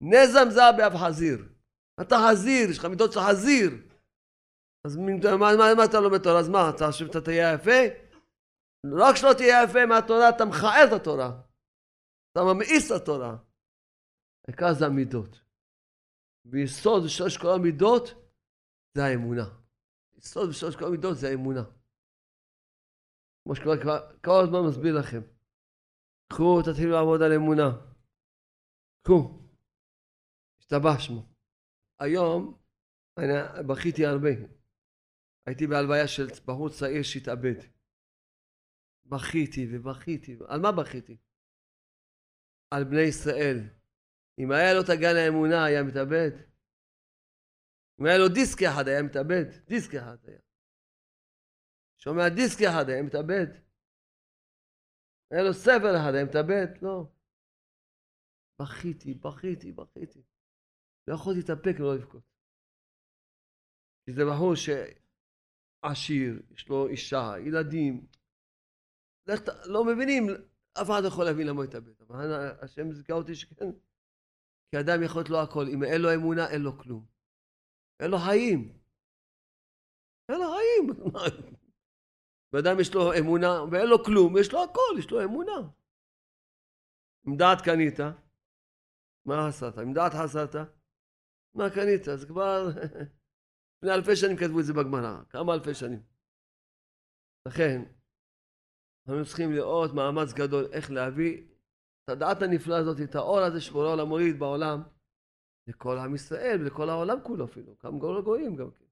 נזם זה באב חזיר. אתה חזיר, יש לך מידות של חזיר. אז מה, מה, מה אתה לומד תורה? אז מה, אתה חושב שאתה תהיה יפה? לא רק שלא תהיה יפה מהתורה, אתה מכער את התורה. אתה ממאיס את התורה. העיקר זה המידות. ויסוד ושלוש כל המידות זה האמונה. יסוד ושלוש כל המידות זה האמונה. כמו שכבר כל הזמן מסביר לכם. קחו, תתחילו לעבוד על אמונה. קחו. השתבח שמו. היום אני בכיתי הרבה. הייתי בהלוויה של בחור צעיר שהתאבד. בכיתי ובכיתי. על מה בכיתי? על בני ישראל. אם היה לו את הגן האמונה היה מתאבד. אם היה לו דיסק אחד היה מתאבד. דיסק אחד היה. שומע דיסק אחד, היה מתאבד. היה לו ספר אחד, היה מתאבד? לא. בכיתי, בכיתי, בכיתי. לא יכולתי להתאפק ולא לבכות. כי זה בחור שעשיר, יש לו אישה, ילדים. לא מבינים, אף אחד לא יכול להבין למה הוא התאבד. אבל השם זיכה אותי שכן. כי אדם יכול להיות לו הכל. אם אין לו אמונה, אין לו כלום. אין לו חיים. אין לו חיים. [laughs] ואדם יש לו אמונה ואין לו כלום, יש לו הכל, יש לו אמונה. עם דעת קנית, מה עשת? עם דעת חסרת, מה קנית? אז כבר [laughs] לפני אלפי שנים כתבו את זה בגמרא, כמה אלפי שנים. לכן, אנחנו צריכים לראות מאמץ גדול איך להביא את הדעת הנפלאה הזאת, את האור הזה שבורא העולם מוריד בעולם, לכל עם ישראל ולכל העולם כולו אפילו, גם כל הגויים גם כן.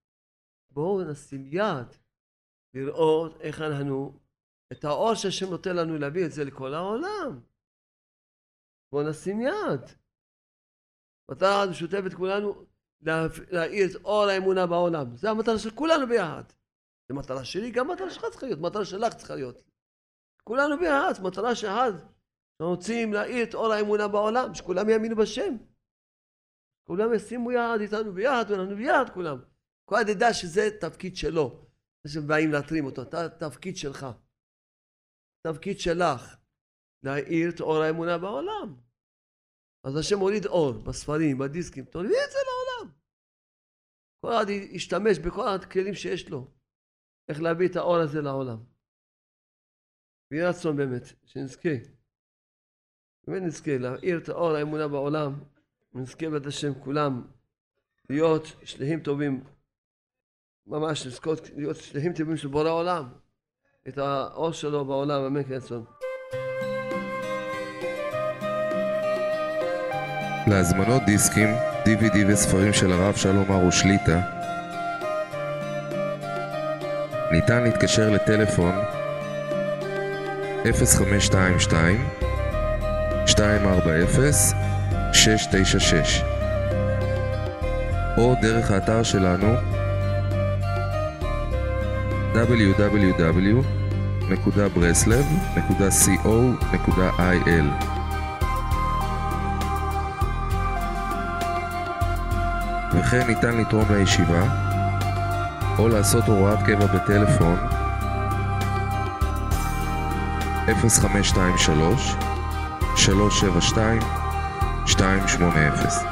בואו נשים יד לראות איך אנחנו, את האור שהשם נותן לנו להביא את זה לכל העולם. בואו נשים יד. מטרה משותפת כולנו להאיר את אור האמונה בעולם. זה המטרה של כולנו ביחד. זו מטרה שלי, גם מטרה שלך צריכה להיות, מטרה שלך צריכה להיות. כולנו ביחד, מטרה שאחד. אנחנו רוצים להאיר את אור האמונה בעולם, שכולם יאמינו בשם. כולם ישימו יד איתנו ביחד, ואנחנו ביחד כולם. כל אחד ידע שזה תפקיד שלו. שבאים להתרים אותו, אתה תפקיד שלך, תפקיד שלך, להאיר את אור האמונה בעולם. אז השם מוריד אור בספרים, בדיסקים, תוריד את זה לעולם. כל אחד ישתמש בכל הכלים שיש לו. איך להביא את האור הזה לעולם. ויהי רצון באמת, שנזכה. באמת נזכה להאיר את האור האמונה בעולם, ונזכה בעזרת השם כולם להיות שליחים טובים, ממש לזכות להיות שליחים טובים של בורא עולם, את האור שלו בעולם, אמן כן רצון. להזמנות דיסקים, DVD וספרים של הרב שלום ארו שליטא ניתן להתקשר לטלפון 0522 240 696 או דרך האתר שלנו www.breslev.co.il וכן ניתן לתרום לישיבה או לעשות הוראת קבע בטלפון 0523 372 280